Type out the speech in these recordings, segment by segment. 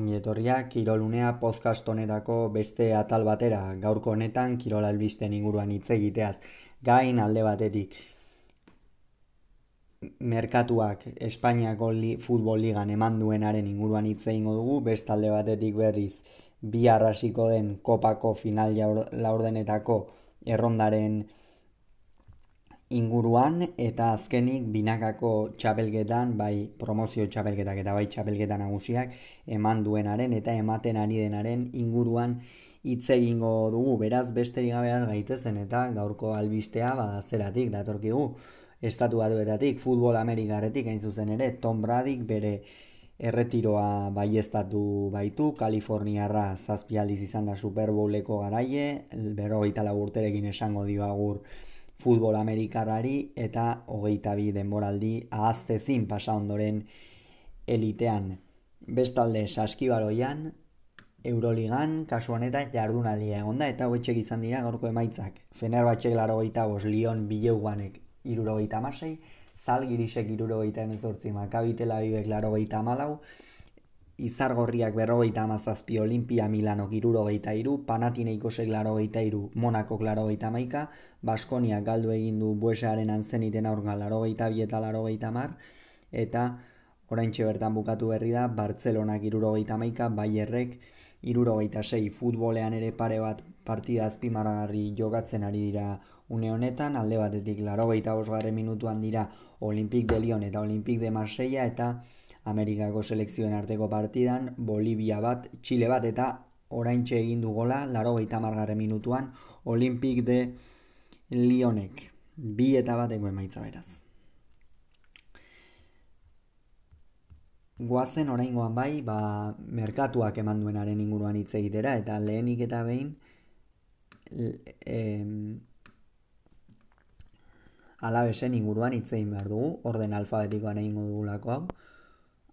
ongi etorriak Kirolunea podcast honetako beste atal batera, gaurko honetan Kirol albisten inguruan hitz egiteaz. Gain alde batetik. Merkatuak Espainiako li, futbol ligan eman duenaren inguruan hitz egingo dugu, beste alde batetik berriz bi arrasiko den kopako final laurdenetako errondaren inguruan eta azkenik binakako txapelgetan, bai promozio txapelgetak eta bai txapelgeta nagusiak eman duenaren eta ematen ari denaren inguruan hitz egingo dugu. Beraz besterik gabean gaitezen eta gaurko albistea ba zeratik datorkigu. Estatu batuetatik, futbol amerikarretik hain zuzen ere, Tom Bradyk bere erretiroa baiestatu baitu, Kaliforniarra zazpialdiz izan da Super Bowleko garaie, berrogeita urterekin esango dio agur futbol amerikarari eta hogeita bi denboraldi ahaztezin pasa ondoren elitean. Bestalde saskibaloian, Euroligan, kasu honetan jardunaldia egonda eta hoetxek izan dira gaurko emaitzak. Fenerbahçek laro gaita bos, Lion bileuguanek iruro gaita masei, Zal girisek iruro gaita emezortzi, Makabitela bibek laro gaita malau, Izargorriak berrogeita amazazpi Olimpia Milano girurogeita iru, Panatineikosek larogeita iru, Monako larogeita maika, Baskonia galdu egin du buesearen antzeniten aurga larogeita bi eta larogeita mar, eta orain bertan bukatu berri da, Bartzelona girurogeita maika, Bayerrek irurogeita sei, futbolean ere pare bat partida azpimaragarri jogatzen ari dira une honetan, alde batetik larogeita osgarren minutuan dira Olimpik de Lyon eta Olimpik de Marseilla, eta Amerikako selekzioen arteko partidan, Bolivia bat, Chile bat eta oraintxe egin du gola, laro gaita minutuan, Olimpik de Lionek, bi eta bateko emaitza beraz. Guazen oraingoan bai, ba, merkatuak eman duenaren inguruan hitz egitera, eta lehenik eta behin, em, alabesen inguruan hitz egin behar dugu, orden alfabetikoan egingo dugulako hau,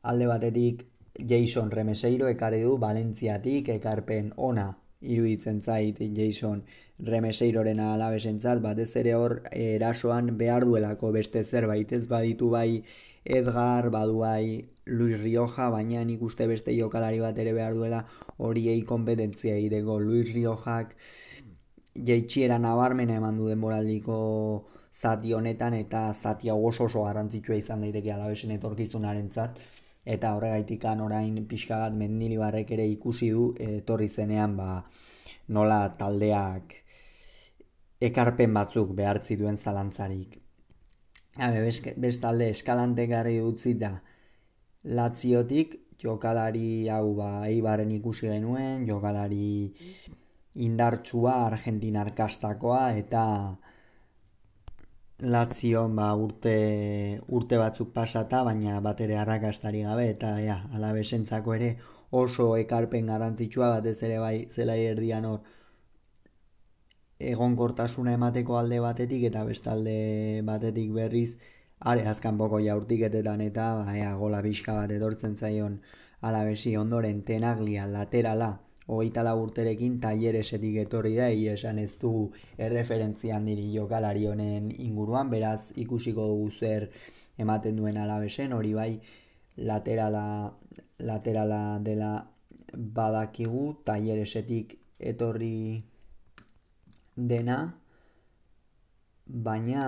alde batetik Jason Remeseiro ekarri du Valentziatik ekarpen ona. Iruditzen zait Jason Remeseiroren alabesentzat batez ere hor erasoan behar duelako beste zerbait. Ez baditu bai Edgar badu bai Luis Rioja baina nik uste beste jokalari bat ere behar duela horiei kompetentzia egiteko. Luis Riojak jaitxiera nabarmena eman du denboraldiko zati honetan eta zati hau oso oso garrantzitsua izan daiteke alabesen etorkizunaren zat eta horregaitikan orain pixka bat mendilibarrek ere ikusi du etorri zenean ba, nola taldeak ekarpen batzuk behartzi duen zalantzarik. Habe, bestalde eskalante garri dutzi da latziotik jokalari hau ba, eibarren ikusi genuen, jokalari indartsua argentinar kastakoa eta Lazio ba, urte, urte batzuk pasata, baina bat ere arrakastari gabe, eta ja, alabesentzako ere oso ekarpen garantzitsua bat ez ere bai zela erdian hor. Egonkortasuna emateko alde batetik eta bestalde batetik berriz are azkan boko jaurtiketetan eta ba, ja, gola pixka bat edortzen zaion alabesi ondoren tenaglia laterala hogeita urterekin taileresetik etorri da, egia esan ez du erreferentzian diri jokalari honen inguruan, beraz ikusiko dugu zer ematen duen alabesen, hori bai laterala, laterala dela badakigu, taileresetik etorri dena, baina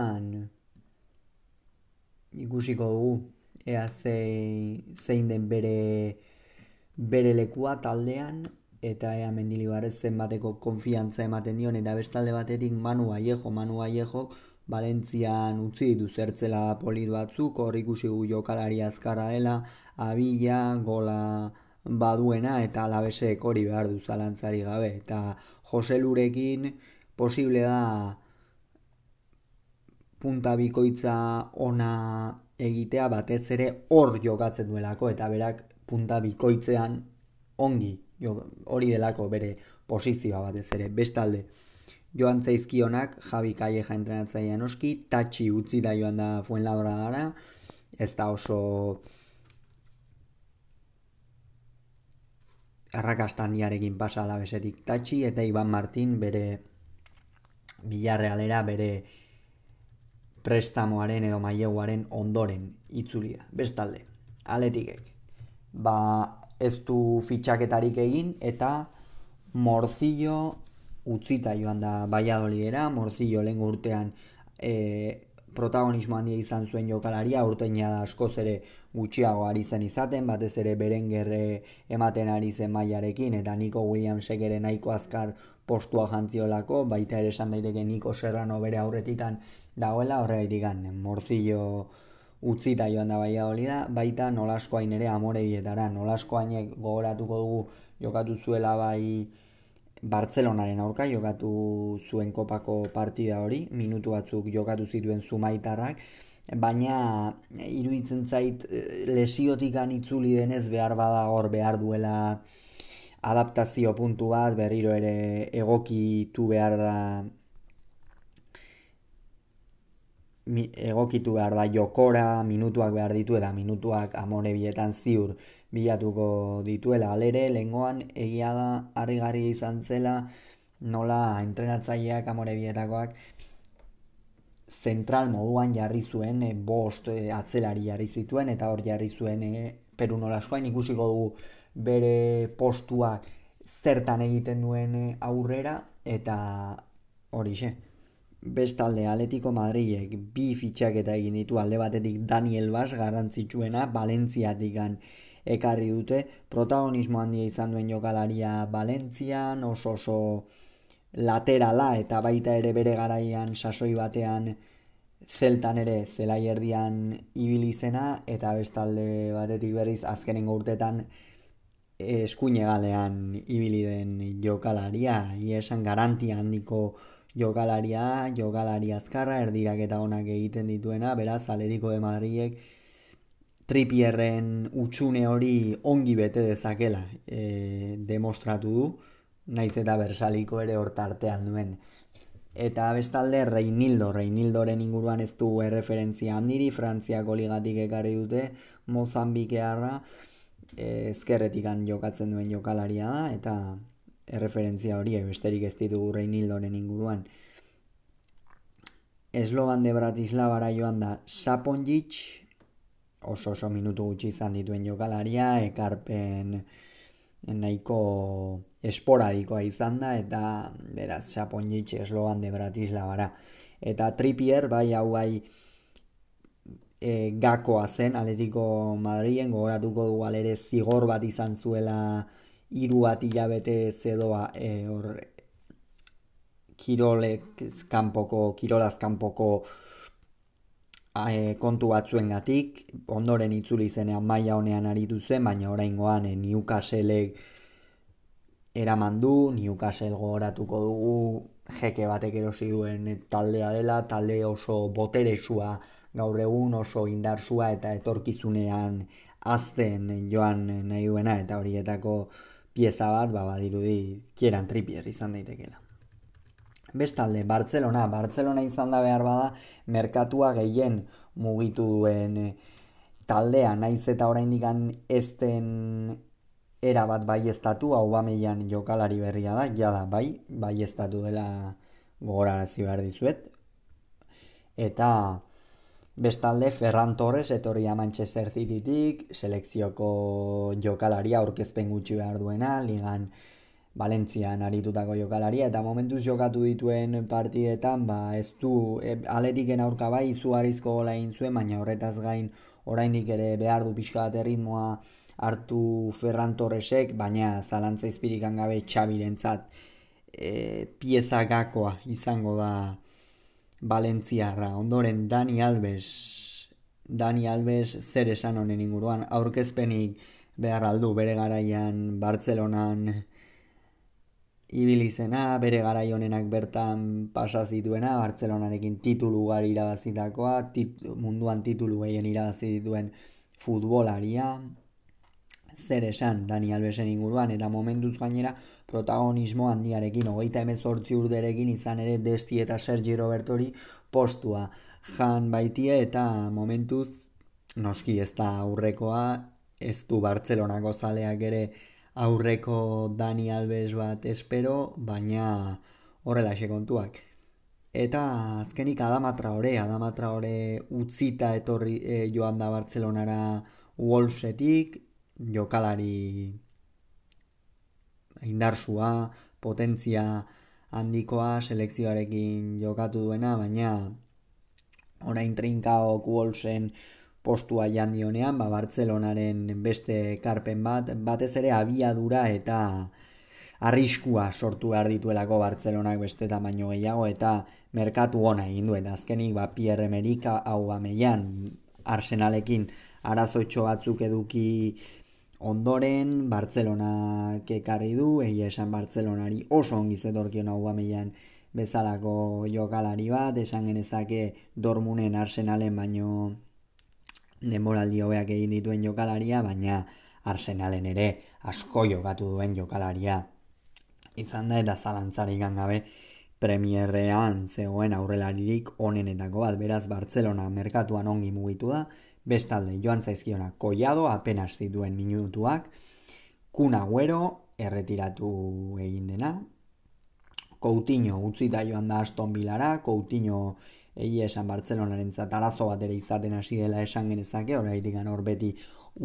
ikusiko dugu ea zein den bere bere lekua taldean eta ea mendilibarrez zenbateko konfiantza ematen dion eta bestalde batetik Manu Aiejo, Manu Aiejo Valentzian utzi ditu zertzela polit batzuk, hor ikusi gu jokalari azkarra dela, abila, gola baduena eta alabesek hori behar du zalantzari gabe. Eta Jose Lurekin posible da punta bikoitza ona egitea batez ere hor jokatzen duelako eta berak punta bikoitzean ongi jo, hori delako bere posizioa batez ere bestalde joan zaizkionak Javi Calleja entrenatzaia noski tatxi utzi da joan da Fuenlabra gara ez da oso arrakastan diarekin pasa alabesetik tatxi eta Iban Martin bere bilarrealera bere prestamoaren edo maileguaren ondoren itzuli da. Bestalde, aletikek. Ba, ez du fitxaketarik egin eta Morzillo utzita joan da Valladolidera, Morzillo lehen urtean e, protagonismo handia izan zuen jokalaria, urteina da askoz ere gutxiago ari zen izaten, batez ere berengerre ematen ari zen mailarekin, eta Nico Williamsek ere nahiko azkar postua jantziolako, baita ere esan daiteke Nico Serrano bere aurretikan dagoela, horregaitik gan, morzillo utzita joan da. Baia da, baita nolaskoain ere amore bietara, nolaskoainek gogoratuko dugu jokatu zuela bai Bartzelonaren aurka jokatu zuen kopako partida hori, minutu batzuk jokatu zituen zumaitarrak, baina iruditzen zait eh, lesiotik itzuli denez behar bada hor behar duela adaptazio puntu bat, berriro ere egokitu behar da egokitu behar da jokora, minutuak behar ditu eta minutuak amore bietan ziur bilatuko dituela alere, lengoan egia da harrigarri izan zela nola entrenatzaileak amore bietakoak zentral moduan jarri zuen e, bost e, atzelari jarri zituen eta hor jarri zuen e, Peru nolaskoain ikusiko dugu bere postuak zertan egiten duen aurrera eta hori xe. Bestalde Atletico Madrilek bi fitxaketa egin ditu alde batetik Daniel Bas garrantzitsuena Valentziatik ekarri dute. Protagonismo handia izan duen jokalaria Valentzian oso oso laterala eta baita ere bere garaian sasoi batean zeltan ere zelai erdian ibili zena eta bestalde batetik berriz azkenen urtetan eskuine galean ibili den jokalaria. Esan garantia handiko jokalaria, jokalari azkarra, erdirak eta onak egiten dituena, beraz, aleriko de Madriek tripierren utxune hori ongi bete dezakela e, demostratu du, naiz eta bersaliko ere hortartean duen. Eta bestalde Reinildo, Reinildoren inguruan ez du erreferentzia handiri, Frantziako ligatik ekarri dute, Mozambikearra, ezkerretik jokatzen duen jokalaria da, eta erreferentzia hori besterik ez ditugu Reinildoren inguruan. Esloban de Bratislavara joan da Saponjic, oso oso minutu gutxi izan dituen jokalaria, ekarpen nahiko esporadikoa izan da, eta beraz Saponjic esloban de Bratislavara. Eta Trippier, bai hau bai e, gakoa zen, Atletico Madrien, gogoratuko du alere zigor bat izan zuela hiru bat hilabete zedoa e, hor kirolek kanpoko kirolaz kanpoko e, kontu batzuengatik ondoren itzuli zenean maila honean aritu zen baina oraingoan e, Newcastlek eraman du Newcastle gogoratuko dugu jeke batek erosi duen taldea dela talde oso boteresua gaur egun oso indarsua eta etorkizunean azten joan nahi duena eta horietako pieza bat, ba, badirudi, kieran tripier izan daitekela. Bestalde, Barcelona, Barcelona izan da behar bada, merkatua gehien mugitu duen eh, taldea, naiz eta oraindik ezten era bat bai estatu, hau bameian jokalari berria da, jada bai, bai estatu dela gogorarazi behar dizuet. Eta Bestalde, Ferran Torres etorria Manchester Citytik, selekzioko jokalaria aurkezpen gutxi behar duena, ligan Valentzian aritutako jokalaria, eta momentuz jokatu dituen partidetan, ba, ez du, e, aletiken aurka bai, izugarizko gola egin zuen, baina horretaz gain, oraindik ere behar du pixka bat erritmoa hartu Ferran Torresek, baina zalantza izpirikan gabe txabirentzat e, pieza gakoa izango da, Valentziarra, ondoren Dani Alves, Dani Alves zer esan honen inguruan, aurkezpenik behar aldu bere garaian Bartzelonan? Ibilizena, bere garai honenak bertan pasa zituena, Bartzelonarekin titulu gari irabazitakoa, tit, munduan titulu gehien irabazi dituen futbolaria, zer esan Dani Albesen inguruan, eta momentuz gainera protagonismo handiarekin, hogeita emezortzi urderekin izan ere Desti eta Sergi Robertori postua jan baitie eta momentuz noski ez da aurrekoa, ez du Bartzelonako zaleak ere aurreko Dani Alves bat espero, baina horrela kontuak. Eta azkenik adamatra hori, adamatra hori utzita etorri e, joan da Bartzelonara Wolsetik, jokalari indarsua, potentzia handikoa selekzioarekin jokatu duena, baina orain trinkao kuolsen postua jandionean, ba Bartzelonaren beste karpen bat, batez ere abiadura eta arriskua sortu behar dituelako Bartzelonak beste baino gehiago eta merkatu ona egin du eta azkenik ba Pierre Amerika hau ameian Arsenalekin arazoitxo batzuk eduki ondoren Bartzelona ekarri du egia esan Bartzelonari oso ongi zetorkion hau ameian bezalako jokalari bat. Esan genezake dormunen Arsenalen baino denboraldi hobeak egin dituen jokalaria baina Arsenalen ere asko jokatu duen jokalaria izan da eta zalantzarik gabe premierrean zegoen aurrelaririk onenetako bat. Beraz Bartzelona merkatuan ongi mugitu da bestalde joan zaizkiona koiado apenas zituen minutuak. Kuna guero erretiratu egin dena. Coutinho utzita joan da Aston Villara. Coutinho egia esan Bartzelonaren zatarazo bat ere izaten hasi dela esan genezake, horreitik hor beti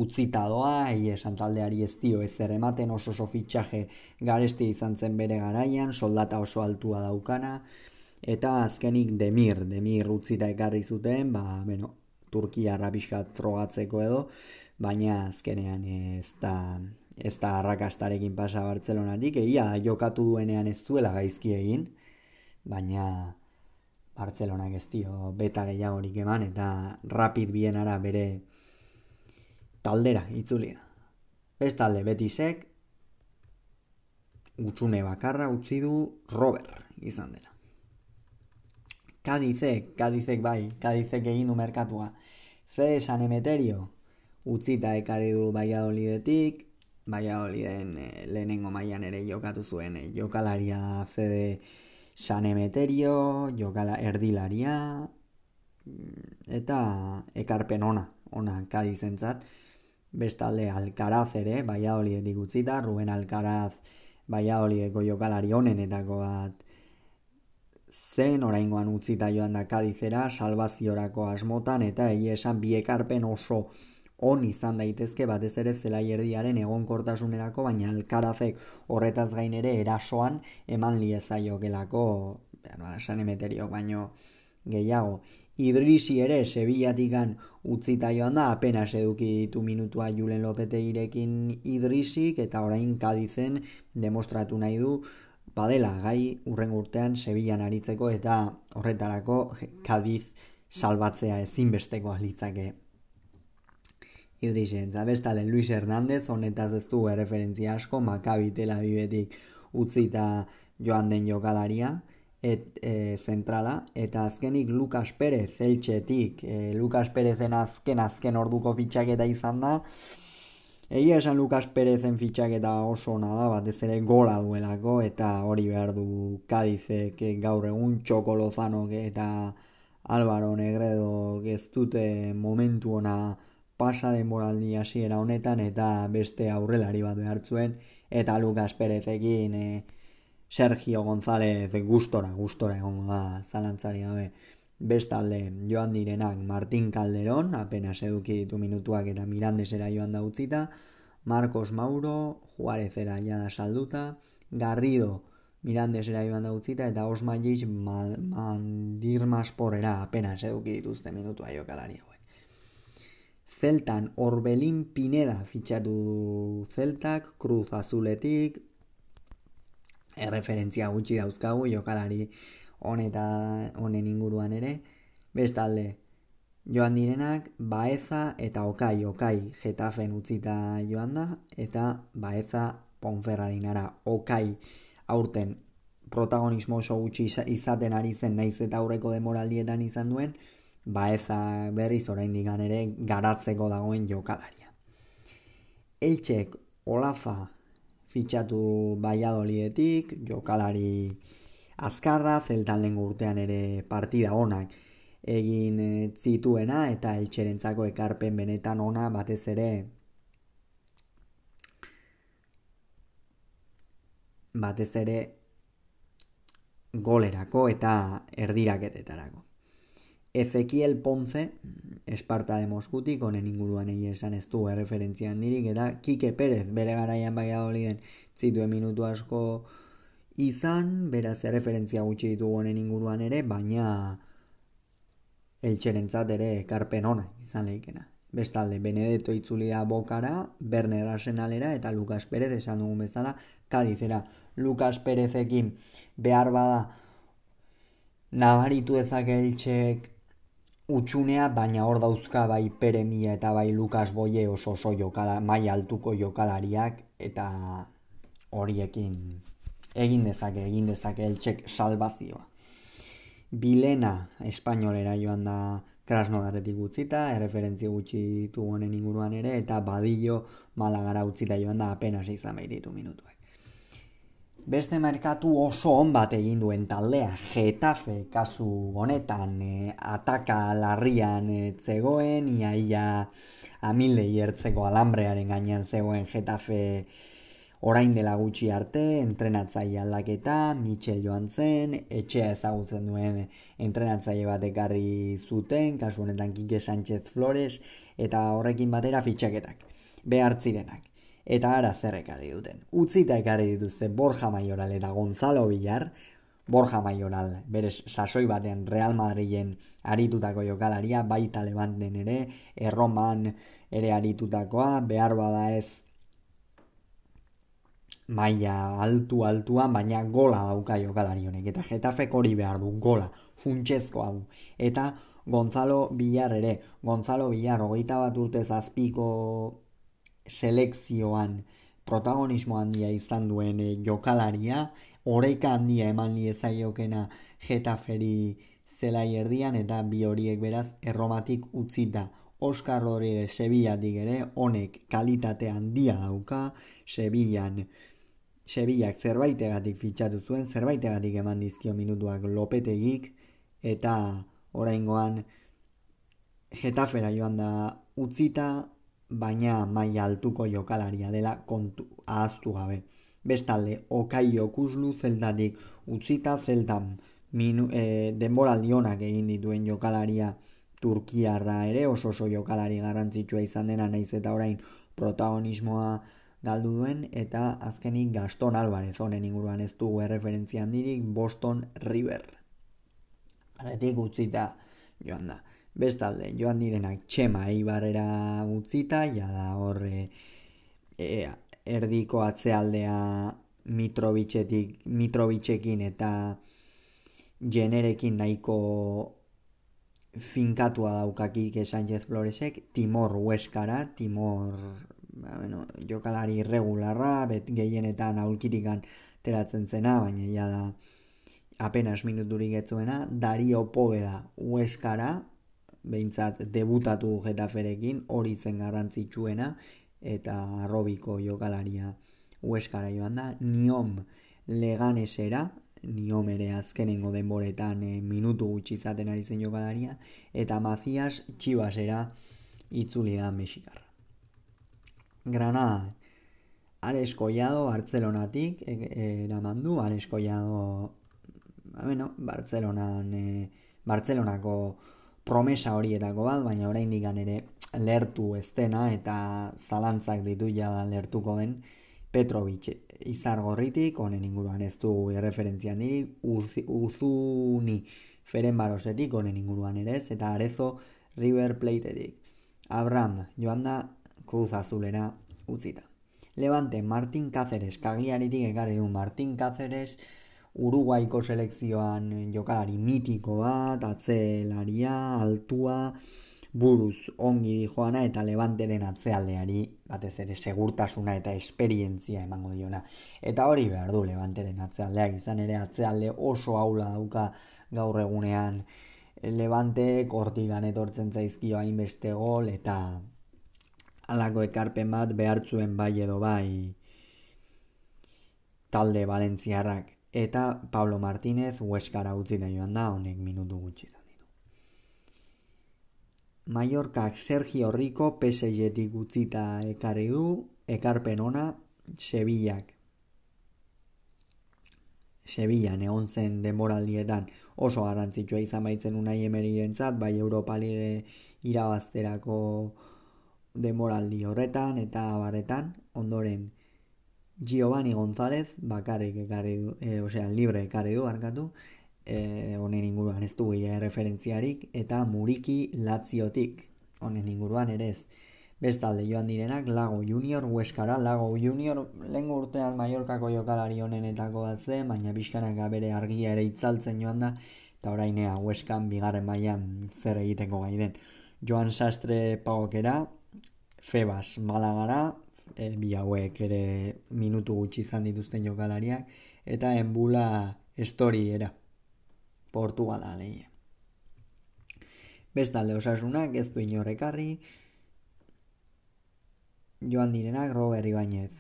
utzita doa, egia esan taldeari ez dio ez ematen oso oso fitxaje garesti izan zen bere garaian, soldata oso altua daukana, eta azkenik demir, demir utzita ekarri zuten, ba, bueno, Turkia rabiskat frogatzeko edo, baina azkenean ez da, ez da arrakastarekin pasa Bartzelonatik, egia jokatu duenean ez duela gaizki egin, baina Bartzelona ez dio beta gehiagorik eman eta rapid bienara bere taldera itzuli da. Ez talde betisek utxune bakarra utzi du Robert izan dela. Kadizek, Kadizek bai, Kadizek egin du merkatua. Fede San Emeterio utzita ekarri du Baiadolidetik, Baiadoliden eh, lehenengo mailan ere jokatu zuen eh, jokalaria Fede San Emeterio, jokala erdilaria, mm, eta ekarpen ona, ona kadizentzat. Bestalde Alcaraz ere, baia holi utzita, Ruben Alcaraz baia jokalari honenetako bat zen, oraingoan utzita joan da kadizera, salvaziorako asmotan, eta egia esan bi ekarpen oso on izan daitezke batez ere zela erdiaren egonkortasunerako baina alkarazek horretaz gain ere erasoan eman liezaiokelako bueno, esan emeteriok baino gehiago. Idrisi ere Sevillatikan utzita joan da apenas eduki ditu minutua Julen Lopete irekin Idrisik eta orain Kadizen demostratu nahi du badela gai urren urtean Sevillan aritzeko eta horretarako Kadiz salbatzea ezinbesteko litzake. Idrisen, zabestale Luis Hernández, honetaz ez du referentzia asko, Makabi Tel Avivetik utzita joan den jokalaria, et e, zentrala, eta azkenik Lucas Perez, Eltxetik, e, Lucas Perezen azken azken orduko fitxaketa izan da, Egia esan Lucas Perezen fitxaketa oso ona da, batez ere gola duelako, eta hori behar du Kadizek gaur egun Txoko Lozano eta Álvaro Negredo ez dute momentu ona pasa denboraldi hasiera honetan eta beste aurrelari bat behartzuen eta Lucas Perezekin e, Sergio González gustora, gustora egongo da zalantzari gabe bestalde joan direnak Martin Calderón apenas eduki ditu minutuak eta Mirandesera joan da utzita Marcos Mauro Juarezera jada salduta Garrido Mirandesera joan da utzita eta Osma Jiz Mandirmasporera apenas eduki dituzte minutua jokalari Zeltan Orbelin Pineda fitxatu Zeltak, Cruz Azuletik, erreferentzia gutxi dauzkagu, jokalari honeta honen inguruan ere, bestalde, joan direnak, Baeza eta Okai, Okai Getafen utzita joan da, eta Baeza Ponferradinara, Okai aurten protagonismo oso gutxi izaten ari zen naiz eta aurreko demoraldietan izan duen, ba eza berriz orain ere garatzeko dagoen jokalaria. Eltsek Olaza fitxatu baiadolietik, jokalari azkarra, zeltan lehen urtean ere partida onak egin eh, zituena eta eltserentzako ekarpen benetan ona batez ere batez ere golerako eta erdiraketetarako. Ezekiel Ponce, Esparta de Moskutik, honen inguruan egin esan ez du erreferentzia handirik, eta Kike Perez bere garaian bai olien zituen minutu asko izan, beraz erreferentzia gutxi ditugu honen inguruan ere, baina eltserentzat ere ekarpen ona izan lehikena. Bestalde, Benedetto itzulia bokara, Berner Arsenalera eta Lucas Perez esan dugun bezala, kadizera Lucas Perezekin behar bada nabaritu ezak eltsek utxunea, baina hor dauzka bai Peremia eta bai Lucas Boie oso oso jokala, mai altuko jokalariak eta horiekin egin dezake, egin dezake eltsek salvazioa. Bilena espainolera joan da Krasnodaretik utzita, erreferentzi gutxi ditu honen inguruan ere, eta badillo malagara utzita joan da apenas izan ditu minutuak. Beste merkatu oso on bat egin duen taldea, Getafe kasu honetan e, ataka larrian e, zegoen, iaia amilde jertzeko alambrearen gainean zegoen Getafe orain dela gutxi arte, entrenatzaile aldaketa, Michel joan zen, etxea ezagutzen duen entrenatzaile bat ekarri zuten, kasu honetan Kike Sánchez Flores, eta horrekin batera fitxaketak, behartzirenak. Eta ara zer ekarri duten. Utzita ekarri dituzte Borja Mayoral eta Gonzalo Villar, Borja Mayoral, berez sasoi baten Real Madrilen aritutako jokalaria, baita levanten ere, erroman ere aritutakoa, behar bada ez maila altu altuan, baina gola dauka jokalari honek. Eta Getafek hori behar du, gola, funtsezkoa du. Eta Gonzalo Villar ere, Gonzalo Villar, hogeita bat urte zazpiko selekzioan protagonismo handia izan duen e, jokalaria, oreka handia eman liezaiokena Getaferi zelai erdian, eta bi horiek beraz erromatik utzita. Oscar Rodríguez Sevillatik ere, honek kalitate handia dauka, Sevillan Sevillak zerbaitegatik fitxatu zuen, zerbaitegatik eman dizkio minutuak lopetegik, eta oraingoan Getafera joan da utzita, baina maila altuko jokalaria dela kontu ahaztu gabe. Bestalde, okai okuslu zeltatik utzita zeltan minu, e, denboraldi honak egin dituen jokalaria Turkiarra ere, oso oso jokalari garrantzitsua izan dena, naiz eta orain protagonismoa galdu duen eta azkenik Gaston Alvarez honen inguruan ez dugu erreferentzia handirik Boston River. Aretik utzita joan da. Bestalde, joan direnak txema eibarrera utzita, ja da horre e, erdiko atzealdea Mitrovitzekin eta generekin nahiko finkatua daukakik Sánchez Floresek, Timor Hueskara, Timor ba, bueno, jokalari irregularra, bet gehienetan aulkitikan teratzen zena, baina ja da apenas minuturik etzuena, Dario Poveda Ueskara, behintzat debutatu Getaferekin, hori zen garrantzitsuena, eta arrobiko jokalaria Ueskara joan da, Niom Leganesera, Niom ere azkenengo denboretan e, minutu gutxi izaten ari zen jokalaria, eta Mazias Txibasera itzuli da Mexikarra. Granada. Alex Collado, Barcelonatik, eraman du, Alex Collado, ba, bueno, Barcelonan, e, Barcelonako promesa horietako bat, baina orain digan ere lertu ez dena eta zalantzak ditu ja lertuko den Petrovic izar gorritik, honen inguruan ez du erreferentzia niri, Uzuni Feren Barosetik, honen inguruan ere ez, eta Arezo River Plateetik. Abraham, joan da Cruz Azulera utzita. Levante, Martin Cáceres, kagliaritik ekarri du Martin Cáceres, Uruguaiko selekzioan jokalari mitiko bat, atzelaria, altua, buruz ongi joana eta levanteren atzealdeari batez ere segurtasuna eta esperientzia emango diona. Eta hori behar du levanteren atzealdeak izan ere atzealde oso aula dauka gaur egunean levante kortigan etortzen zaizkio hainbeste gol eta alako ekarpen bat behartzuen bai edo bai talde Valentziarrak eta Pablo Martínez Hueskara utzi da joan da honek minutu gutxi. Mallorcak Sergio Rico PSG-tik utzita ekarri du, ekarpen ona Sevillak. Sevilla egon zen denboraldietan. Oso garrantzitsua izan baitzen unai emerirentzat, bai Europa Ligue irabazterako demoraldi horretan eta barretan, ondoren Giovanni González bakarrik ekarri du, e, osea, libre ekarri du, arkatu, e, honen inguruan ez du referentziarik, eta Muriki Laziotik, honen inguruan ere ez. Bestalde joan direnak, Lago Junior, Hueskara, Lago Junior, lehen urtean Mallorcako jokalari honenetako bat zen, baina bizkanaka bere argia ere itzaltzen joan da, eta orainea Hueskan bigarren mailan zer egiteko gai den. Joan Sastre pagokera, Febas Malagara, e, bi hauek ere minutu gutxi izan dituzten jokalariak, eta Enbula Estori era, Portugala lehia. Bestalde osasunak ez du inorrekarri, joan direnak Robert Ibañez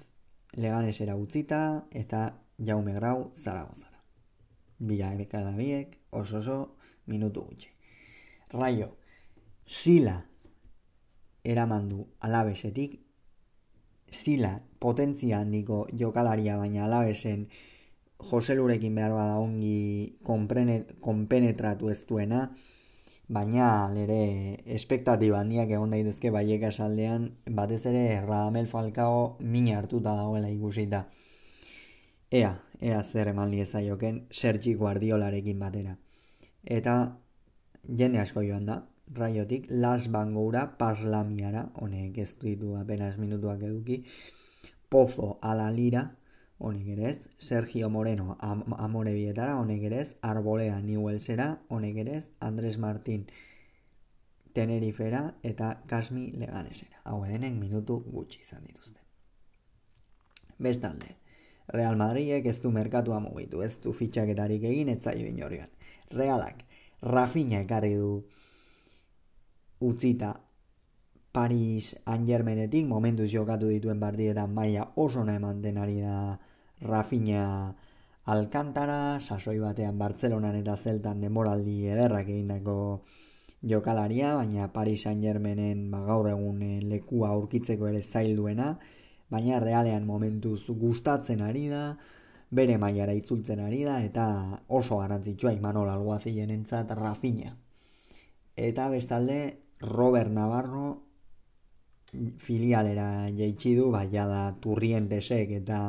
leganesera utzita eta Jaume Grau Zaragozara. Bila ebekada biek, oso oso minutu gutxe. Raio, sila eramandu alabesetik, sila potentzia handiko jokalaria baina alabesen Joselurekin behar bada ongi konpenetratu ez duena, baina lere espektatiba handiak egon daitezke baiek esaldean batez ere Radamel Falcao mina hartuta dagoela ikusita. Ea, ea zer eman liezaioken Sergi Guardiolarekin batera. Eta jende asko joan da, raiotik, Las Bangoura Paslamiara, honek ez ditu apenas minutuak eduki, Pozo Alalira, honek ere ez, Sergio Moreno am amore honek ere ez, Arbolea Newellsera, honek ere ez, Andres Martin Tenerifera eta Kasmi Leganesera. Hau denen minutu gutxi izan dituzte. Bestalde, Real Madridek ez du merkatua mugitu, ez du fitxaketarik egin etzaio inorgan. Realak, Rafinha ekarri du utzita Paris Angermenetik, momentuz jokatu dituen partietan maila oso nahi mantenari da Rafinha Alcantara, sasoi batean Bartzelonan eta Zeltan demoraldi ederrak egindako jokalaria, baina Paris Saint Germainen ba, gaur egun eh, lekua aurkitzeko ere zailduena, baina realean momentuz gustatzen ari da, bere mailara itzultzen ari da, eta oso garantzitsua Imanol Alguazien entzat Rafinha. Eta bestalde Robert Navarro filialera jaitsi du, baina da turrientesek eta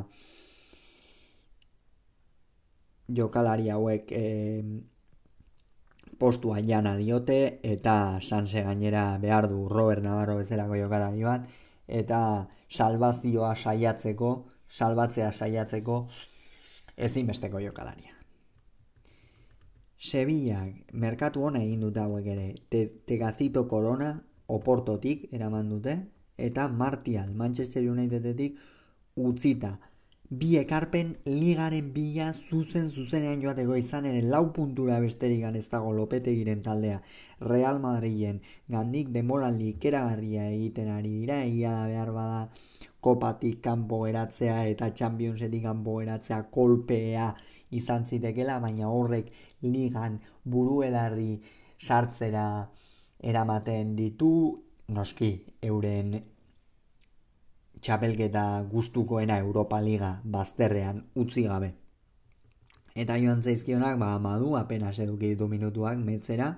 jokalari hauek e, postua jana diote eta sanse gainera behar du Robert Navarro bezalako jokalari bat eta salvazioa saiatzeko, salbatzea saiatzeko ezinbesteko jokalaria. Sevillak merkatu hona egin dut hauek ere, te, Tegazito Corona oportotik eraman dute eta Martial Manchester Unitedetik utzita. Bi ekarpen ligaren bila zuzen zuzenean joateko izan ere lau puntura besterik ez dago lopetegiren taldea. Real Madriden gandik demoraldi ikeragarria egiten ari dira egia da behar bada kopatik kanpo eratzea eta Championsetik kanpo eratzea kolpea izan zitekela baina horrek ligan buruelarri sartzera eramaten ditu noski euren txapelketa gustukoena Europa Liga bazterrean utzi gabe. Eta joan zaizkionak, ba, amadu, apenas eduki ditu minutuak metzera,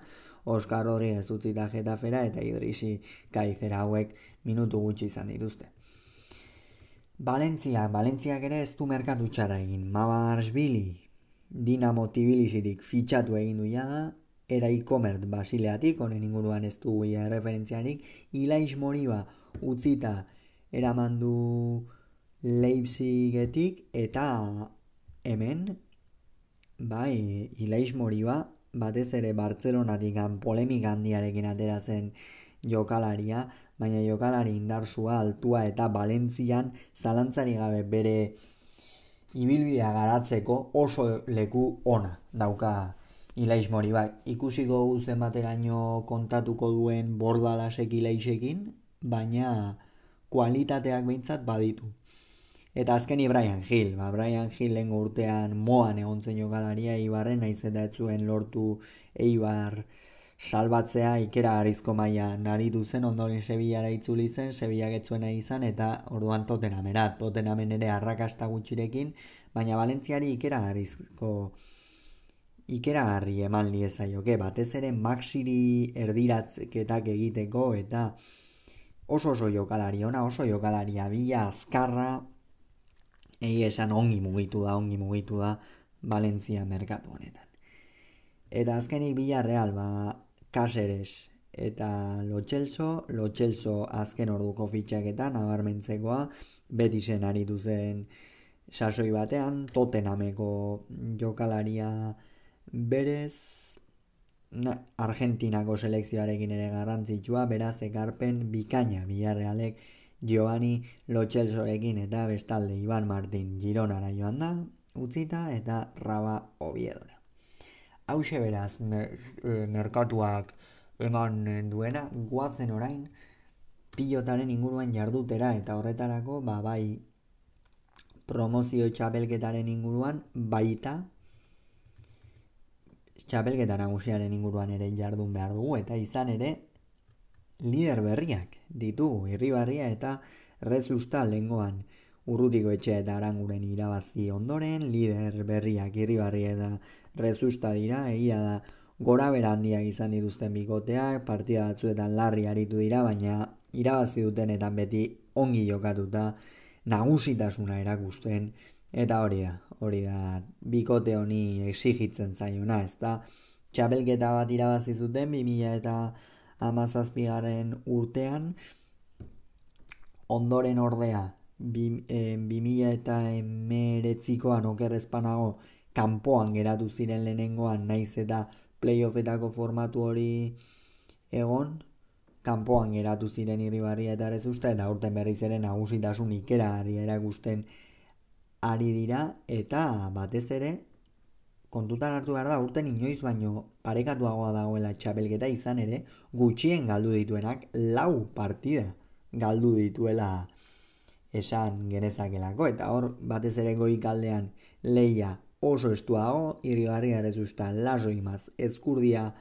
Oskar hori ez utzita jetafera eta idrisi kaizera hauek minutu gutxi izan dituzte. Valentzia, Valentziak ere ez du merkatu txara egin. Mabarsbili, Dinamo Tbilisitik fitxatu egin du jada, era ikomert basileatik, honen inguruan ez du referentziarik, Ilaiz Moriba utzita eraman du Leipzigetik eta hemen bai Ilaiz Moriba batez ere Bartzelonatik polemika handiarekin atera zen jokalaria, baina jokalari indarsua altua eta Valentzian zalantzari gabe bere ibilbidea garatzeko oso leku ona dauka Ilaiz Moriba. Ikusiko guzen bateraino kontatuko duen bordalasek Ilaizekin, baina kualitateak behintzat baditu. Eta azkeni Brian Hill, ba, Brian Hill lehen urtean moan egon zen jokalaria Eibarren, naiz eta etzuen lortu Eibar salbatzea ikera garizko maia naritu zen, ondoren Sevillara itzuli zen, Sevilla getzuena izan, eta orduan totenamera, totenamen ere arrakasta gutxirekin, baina Valentziari ikera garizko ikeragarri eman liezaioke, batez ere maxiri erdiratzeketak egiteko eta oso oso jokalari ona, oso jokalari abila, azkarra, egi esan ongi mugitu da, ongi mugitu da, Valentzia merkatu honetan. Eta azkenik bila real, ba, Caseres eta Lotxelso, Lotxelso azken orduko fitxaketan, nabarmentzekoa, beti zen ari duzen sasoi batean, totenameko jokalaria berez, na, Argentinako selekzioarekin ere garrantzitsua, beraz ekarpen bikaina bilarrealek Giovanni Lotxelsorekin eta bestalde Iban Martin Gironara joan da, utzita eta Raba Obiedora. Hau beraz e, merkatuak eman duena, guazen orain, pilotaren inguruan jardutera eta horretarako, ba, bai, promozio txapelketaren inguruan, baita, txapelketa nagusiaren inguruan ere jardun behar dugu eta izan ere lider berriak ditugu irribarria eta rezusta lengoan. Urrutiko etxe eta aranguren irabazi ondoren lider berriak irribarria eta rezusta dira. Egia da gora handiak izan dituzten bikoteak partida batzuetan larri aritu dira baina irabazi dutenetan beti ongi jokatuta nagusitasuna erakusten eta hori da hori da bikote honi exigitzen zaiona, ez da txapelketa bat irabazi zuten 2000 eta amazazpigaren urtean. Ondoren ordea 2000 eta emeretzikoan okerrezpanago kanpoan geratu ziren lehenengoan naiz eta playoffetako formatu hori egon kanpoan geratu ziren irribarria eta ere uste eta urten berriz ere nagusitasun ikera erakusten ari dira eta batez ere kontutan hartu behar da urten inoiz baino parekatuagoa dagoela txapelketa izan ere gutxien galdu dituenak lau partida galdu dituela esan genezakelako eta hor batez ere goik aldean leia oso estuago irrigarri usta laso imaz ezkurdia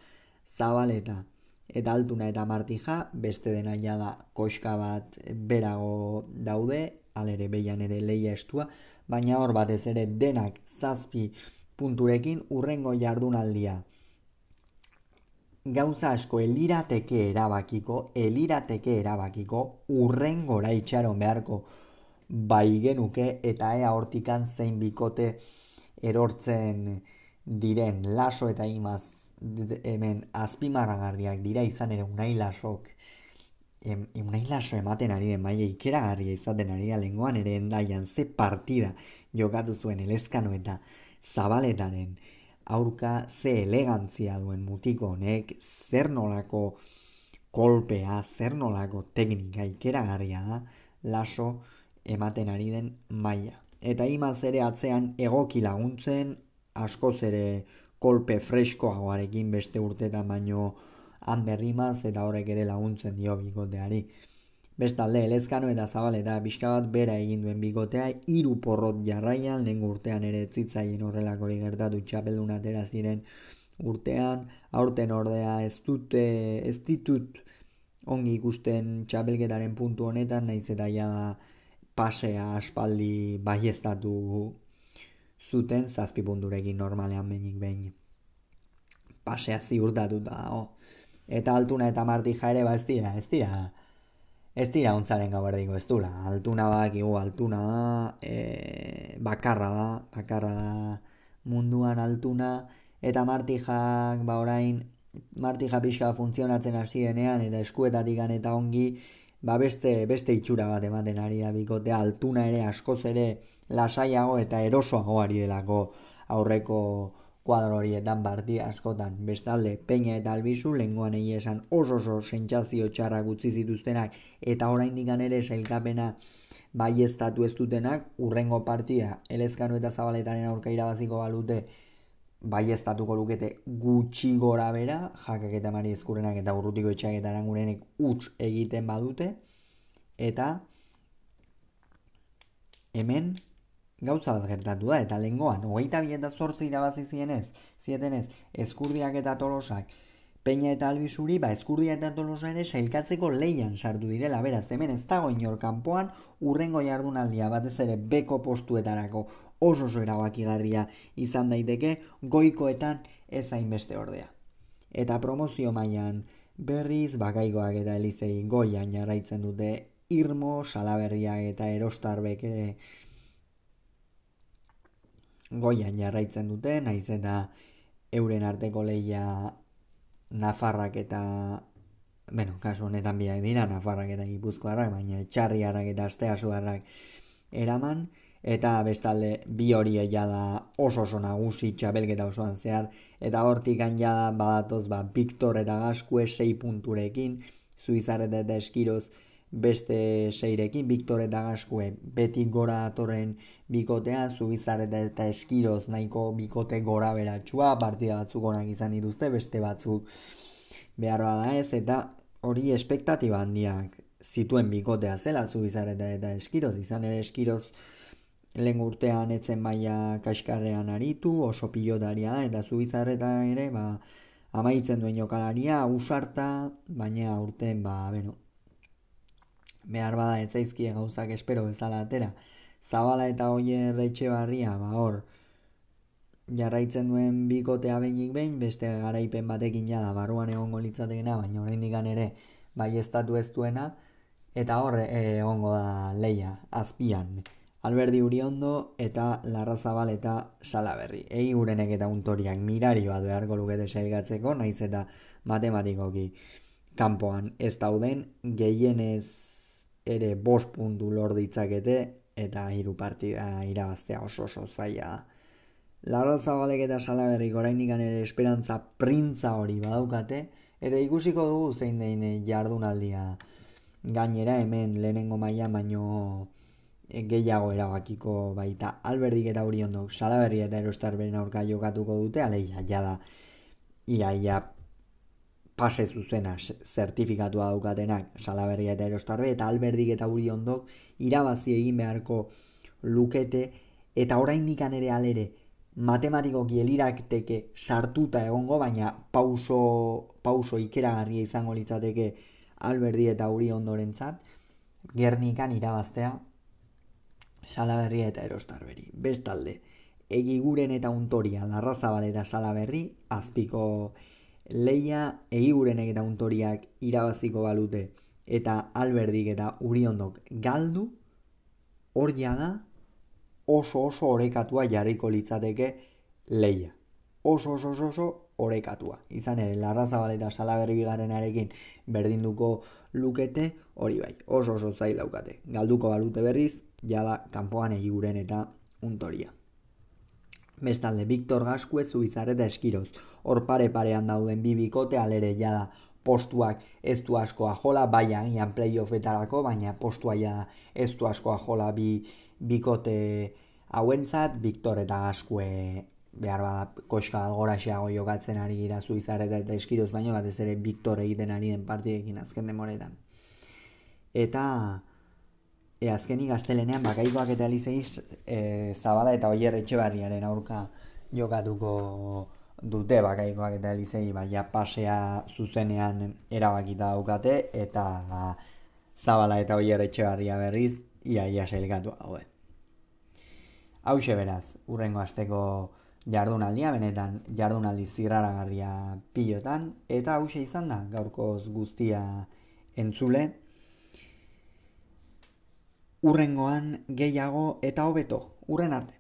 zabaleta eta altuna eta martija beste dena da koska bat berago daude alere behian ere leia estua baina hor batez ere denak zazpi punturekin urrengo jardunaldia. Gauza asko elirateke erabakiko, elirateke erabakiko, urrengora itxaron beharko bai genuke eta ea hortikan zein bikote erortzen diren laso eta imaz hemen azpimarragarriak dira izan ere unai lasok em, unai laso ematen ari den maia ikeragarria izaten ari da lenguan ere endaian ze partida jokatu zuen elezkano eta zabaletaren aurka ze elegantzia duen mutiko honek zer nolako kolpea, zer nolako teknika ikeragarria da laso ematen ari den maila. Eta imaz ere atzean egoki laguntzen, askoz ere kolpe freskoagoarekin beste urtetan baino han berrimaz eta horrek ere laguntzen dio bikoteari. Bestalde, elezkano eta zabal eta pixka bat bera egin duen bikotea, hiru porrot jarraian, lehen urtean ere zitzaien horrelakori gertatu. Txapeldun atera ziren urtean, aurten ordea ez dute, ez ditut ongi ikusten txapelketaren puntu honetan, naiz eta ja pasea aspaldi baiestatu zuten zazpi punturekin normalean behinik behin. Pasea ziurtatuta oh eta altuna eta martija ere ba ez dira, ez dira ez dira ontzaren gau erdiko ez dula altuna bak igu altuna da e, bakarra da bakarra da munduan altuna. Eta martijak ba orain martija pixka funtzionatzen hasi denean eta eskuetatik eta ongi ba beste, beste itxura bat ematen ari da bikote altuna ere askoz ere lasaiago eta erosoago ari delako aurreko kuadro horietan bardi askotan. Bestalde, peina eta albizu, lenguan esan oso oso sentsazio txarra gutzi zituztenak eta oraindik ere sailkapena bai ez dutenak, urrengo partia, elezkanu eta zabaletaren aurka irabaziko balute, bai ez lukete gutxi gora bera, jakak eta mari ezkurrenak eta urrutiko etxak eta arangurenek utz egiten badute, eta hemen gauza bat gertatu da, eta lengoan, hogeita bi eta zortzi irabazi zienez, zietenez, eskurdiak eta tolosak, peina eta albizuri, ba, eskurdia eta tolosa ere sailkatzeko leian sartu direla, beraz, hemen ez dago inor kanpoan, urrengo jardunaldia batez ere beko postuetarako oso oso erabakigarria izan daiteke, goikoetan ez hainbeste ordea. Eta promozio mailan berriz bakaigoak eta elizei goian jarraitzen dute irmo, salaberriak eta erostarbek ere goian jarraitzen dute, naiz eta euren arteko leia Nafarrak eta bueno, kasu honetan biak dira Nafarrak eta Gipuzkoarrak, baina Txarriarrak eta Asteasuarrak eraman eta bestalde bi hori da oso oso nagusi txabelketa osoan zehar eta hortik ja badatoz ba Victor eta Gaskue 6 punturekin Suizarret eta Eskiroz beste seirekin, Victor eta Gaskue beti gora datorren bikotea, Zubizarret eta Eskiroz nahiko bikote gora beratxua, partida batzuk onak izan dituzte, beste batzuk behar da ez, eta hori espektatiba handiak zituen bikotea zela Zubizarret eta Eskiroz, izan ere Eskiroz lehen urtean etzen maila kaskarrean aritu, oso pilotaria eta Zubizarreta ere, ba, amaitzen duen jokalaria, usarta, baina urten, ba, bueno, behar bada ez zaizkie gauzak espero bezala atera. Zabala eta hoie retxe barria, ba hor, jarraitzen duen bikotea behinik behin, beste garaipen batekin jada barruan egongo litzatekena, baina oraindik ere bai estatu ez duena, eta hor e, egongo da leia, azpian. Alberdi Uriondo eta Larra Zabal eta Salaberri. Egi gurenek eta untoriak mirari bat beharko lukete sailgatzeko, naiz eta matematikoki kanpoan ez dauden gehienez ere bost puntu lor ditzakete eta hiru partida irabaztea oso oso zaila da. Larra zabalek eta salaberrik orainik ere esperantza printza hori badaukate eta ikusiko dugu zein dein jardunaldia gainera hemen lehenengo maila baino gehiago erabakiko baita alberdik eta hori ondok salaberri eta erostarberen aurka jokatuko dute aleia jada ia ia pase zuzena zertifikatua daukatenak salaberria eta erostarbe eta alberdik eta uri ondok irabazi egin beharko lukete eta orain nikan ere alere matematiko gielirakteke sartuta egongo baina pauso, pauso ikeragarria izango litzateke alberdi eta uri ondoren zat gernikan irabaztea salaberria eta erostarberi bestalde egiguren eta untoria larrazabal eta salaberri azpiko leia egigurenek eta untoriak irabaziko balute eta alberdik eta uriondok galdu hor da oso oso orekatua jarriko litzateke leia. Oso oso oso oso orekatua. Izan ere, larrazabal eta salaberri bigarenarekin berdinduko lukete hori bai. Oso oso zail daukate. Galduko balute berriz, jada kanpoan egiguren eta untoria. Bestalde, Victor Gaskue zubizar eta eskiroz. Hor pare parean dauden bi bikote alere jada postuak ez du askoa jola, bai agian playoffetarako, baina postua jada ez du askoa jola bi bikote hauentzat, Victor eta Gaskue behar bada koska algoraxeago jokatzen ari gira zubizar eta eskiroz, baina bat ez ere Victor egiten ari den partidekin azken demoretan. Eta e, azkenik gaztelenean bakaikoak eta elizeiz e, zabala eta oier etxe barriaren aurka jokatuko dute bakaikoak eta elizei baina pasea zuzenean erabakita daukate eta zabala eta oier etxe barria berriz ia ia sailgatu hau Hau beraz, urrengo asteko jardunaldia, benetan jardunaldi zirraragarria pilotan, eta hau izan da, gaurkoz guztia entzule, urrengoan gehiago eta hobeto, urren arte.